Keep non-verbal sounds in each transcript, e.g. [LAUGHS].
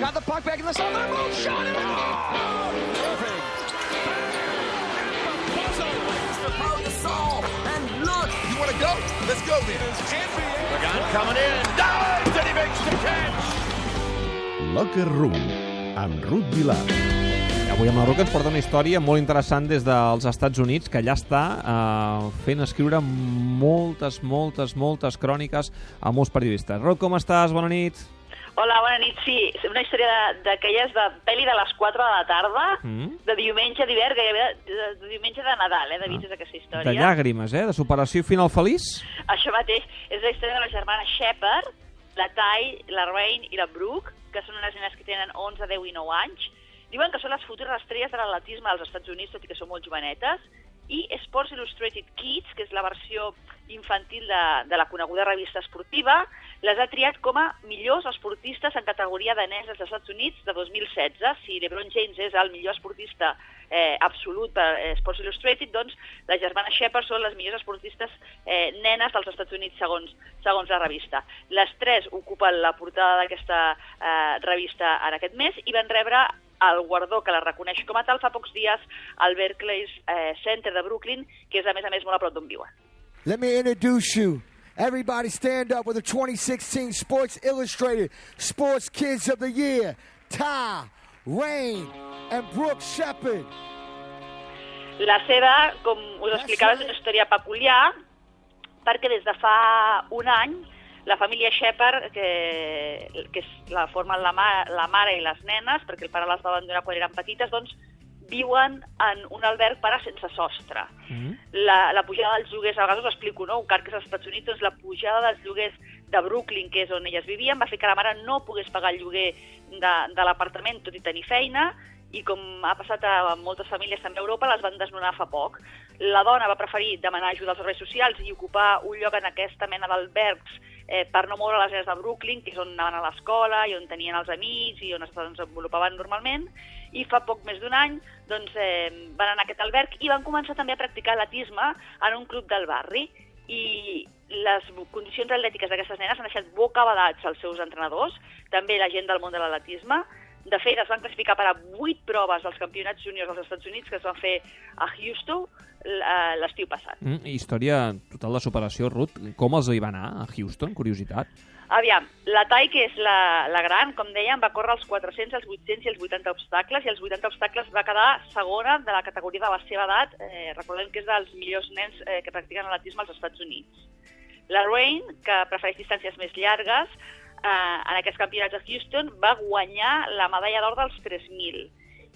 Got the puck back in the zone. They're both shot it out. Irving. And look, You want to go? Let's go then. Pagan coming in. Dives and he makes the catch. Locker Room, amb Ruth Vilar. Avui amb la Roca ens porta una història molt interessant des dels Estats Units, que allà està eh, fent escriure moltes, moltes, moltes cròniques a molts periodistes. Roc, com estàs? Bona nit. Hola, bona nit. Sí, una història d'aquelles de, de pel·li de les 4 de la tarda, Mm. de diumenge d'hivern, gairebé de, de, de diumenge de Nadal, eh, de vist aquesta història. De llàgrimes, eh? De superació i final feliç. Això mateix, és la història de la germana Shepard, la Tai, la Rain i la Brooke, que són unes nenes que tenen 11, 10 i 9 anys. Diuen que són les futures estrelles de l'atletisme dels Estats Units, tot i que són molt jovenetes. I Sports Illustrated Kids, que és la versió infantil de, de la coneguda revista esportiva, les ha triat com a millors esportistes en categoria de nens dels Estats Units de 2016. Si LeBron James és el millor esportista eh, absolut per eh, Sports Illustrated, doncs les germanes Shepard són les millors esportistes eh, nenes dels Estats Units segons, segons la revista. Les tres ocupen la portada d'aquesta eh, revista en aquest mes i van rebre el guardó que la reconeix com a tal fa pocs dies al Berkeley eh, Center de Brooklyn, que és a més a més molt a prop d'on viuen. Let me introduce you. Everybody stand up with the 2016 Sports Illustrated Sports Kids of the Year, Ty, Rain, and Brooke Shepard. La seva, com us explicava, és una història peculiar perquè des de fa un any la família Shepard, que, que és, la formen la, ma, la mare i les nenes, perquè el pare les va abandonar quan eren petites, doncs viuen en un alberg per a sense sostre. Mm. La, la pujada dels lloguers, a vegades us explico, no? un car que és als Estats Units, doncs la pujada dels lloguers de Brooklyn, que és on elles vivien, va fer que la mare no pogués pagar el lloguer de, de l'apartament, tot i tenir feina, i com ha passat a moltes famílies també a Europa, les van desnonar fa poc. La dona va preferir demanar ajuda als serveis socials i ocupar un lloc en aquesta mena d'albergs eh, per no moure les nenes de Brooklyn, que és on anaven a l'escola i on tenien els amics i on es desenvolupaven normalment, i fa poc més d'un any doncs, eh, van anar a aquest alberg i van començar també a practicar atletisme en un club del barri i les condicions atlètiques d'aquestes nenes han deixat bocabadats als seus entrenadors, també la gent del món de l'atletisme. De fet, es van classificar per a vuit proves dels campionats juniors dels Estats Units que es van fer a Houston l- l'estiu passat. Mm, història total de superació, Ruth. Com els hi va anar a Houston? Curiositat. Aviam, la Tai, que és la, la gran, com dèiem, va córrer els 400, els 800 i els 80 obstacles, i els 80 obstacles va quedar segona de la categoria de la seva edat. Eh, recordem que és dels millors nens eh, que practiquen atletisme als Estats Units. La Rain, que prefereix distàncies més llargues, eh, en aquests campionats de Houston, va guanyar la medalla d'or dels 3.000.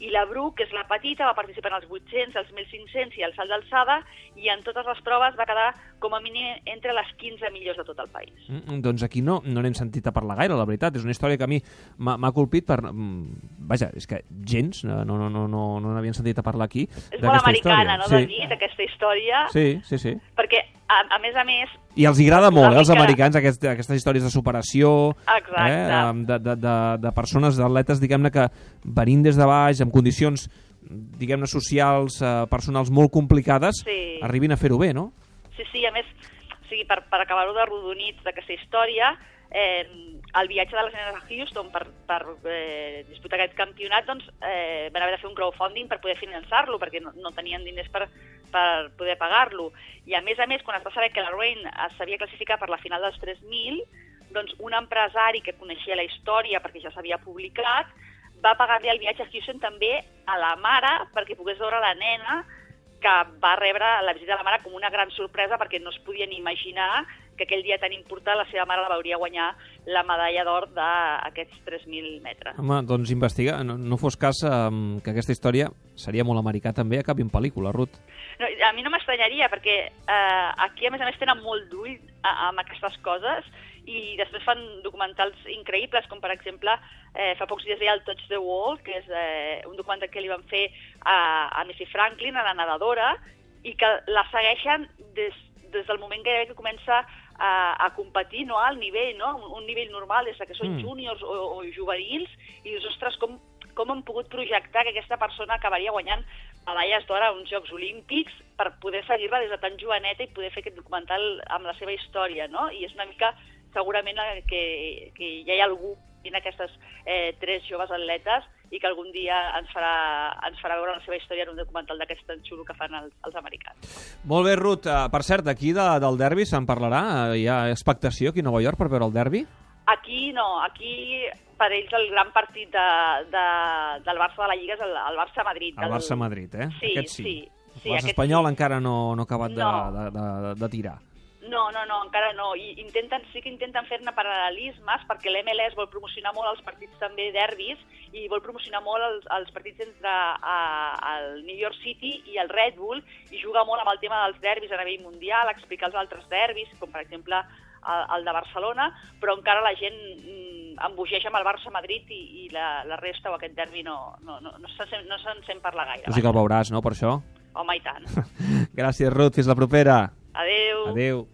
I la Brooke, que és la petita, va participar en els 800, els 1.500 i el salt d'alçada, i en totes les proves va quedar com a mínim entre les 15 millors de tot el país. Mm, doncs aquí no no n'hem sentit a parlar gaire, la veritat. És una història que a mi m'ha colpit per... mm, Vaja, és que gens no no, no, no, no, no n'havien sentit a parlar aquí. És molt americana, història. no?, sí. de dir, d'aquesta història, Sí, sí, sí. perquè, a, a més a més, I els agrada molt, eh, als americans, aquest, aquestes històries de superació, Exacte. eh, de, de, de, de persones, d'atletes, diguem-ne, que venint des de baix, amb condicions, diguem-ne, socials, eh, personals molt complicades, Sí. arribin a fer-ho bé, no? Sí, sí, a més, o sigui, per, per acabar-ho de rodonits d'aquesta història, eh, el viatge de les nenes a Houston per, per eh, disputar aquest campionat, doncs eh, van haver de fer un crowdfunding per poder finançar-lo, perquè no, no tenien diners per, per poder pagar-lo. I a més a més, quan es va saber que la Rain es sabia classificar per la final dels 3.000, doncs un empresari que coneixia la història perquè ja s'havia publicat, va pagar-li el viatge a Houston també a la mare perquè pogués veure la nena que va rebre la visita de la mare com una gran sorpresa perquè no es podien imaginar que aquell dia tan important la seva mare la veuria guanyar la medalla d'or d'aquests 3.000 metres. Home, doncs investiga, no, no fos cas um, que aquesta història seria molt americà també, acabi en pel·lícula, Ruth. No, a mi no m'estranyaria perquè eh, aquí a més a més tenen molt d'ull amb aquestes coses i després fan documentals increïbles, com per exemple eh, fa pocs dies hi ha el Touch the Wall, que és eh, un documental que li van fer a, a Missy Franklin, a la nedadora, i que la segueixen des, des del moment que, que comença a, a competir no, al nivell, no? un, un nivell normal, des de que són Mm. júniors o, o juvenils, i dius, ostres, com, com han pogut projectar que aquesta persona acabaria guanyant medalles d'or a uns Jocs Olímpics per poder seguir-la des de tan joveneta i poder fer aquest documental amb la seva història, no? I és una mica, segurament, que, que ja hi ha algú descobrint aquestes eh, tres joves atletes i que algun dia ens farà, ens farà veure la seva història en un documental d'aquest tan xulo que fan els, els americans. Molt bé, Ruth. Uh, per cert, aquí de, del derbi se'n parlarà? Uh, hi ha expectació aquí a Nova York per veure el derbi? Aquí no, aquí per ells el gran partit de, de, del Barça de la Lliga és el, el Barça-Madrid. El Barça-Madrid, eh? Sí, aquest sí. sí. sí L'Barça aquest espanyol encara no, no ha acabat No. de, de, de, de tirar. No, no, no, encara no. I intenten, sí que intenten fer-ne paral·lelismes perquè l'MLS vol promocionar molt els partits també derbis i vol promocionar molt els, els partits entre a, el New York City i el Red Bull i juga molt amb el tema dels derbis a nivell mundial, explicar els altres derbis, com per exemple el, el de Barcelona, però encara la gent mm, embogeix amb el Barça-Madrid i, i la, la resta o aquest derbi no, no, no, no se'n sent, no se'n sent parlar gaire. Tu sí que el veuràs, no, per això? Home, i tant. [LAUGHS] Gràcies, Ruth. Fins la propera. Adeu. Adéu.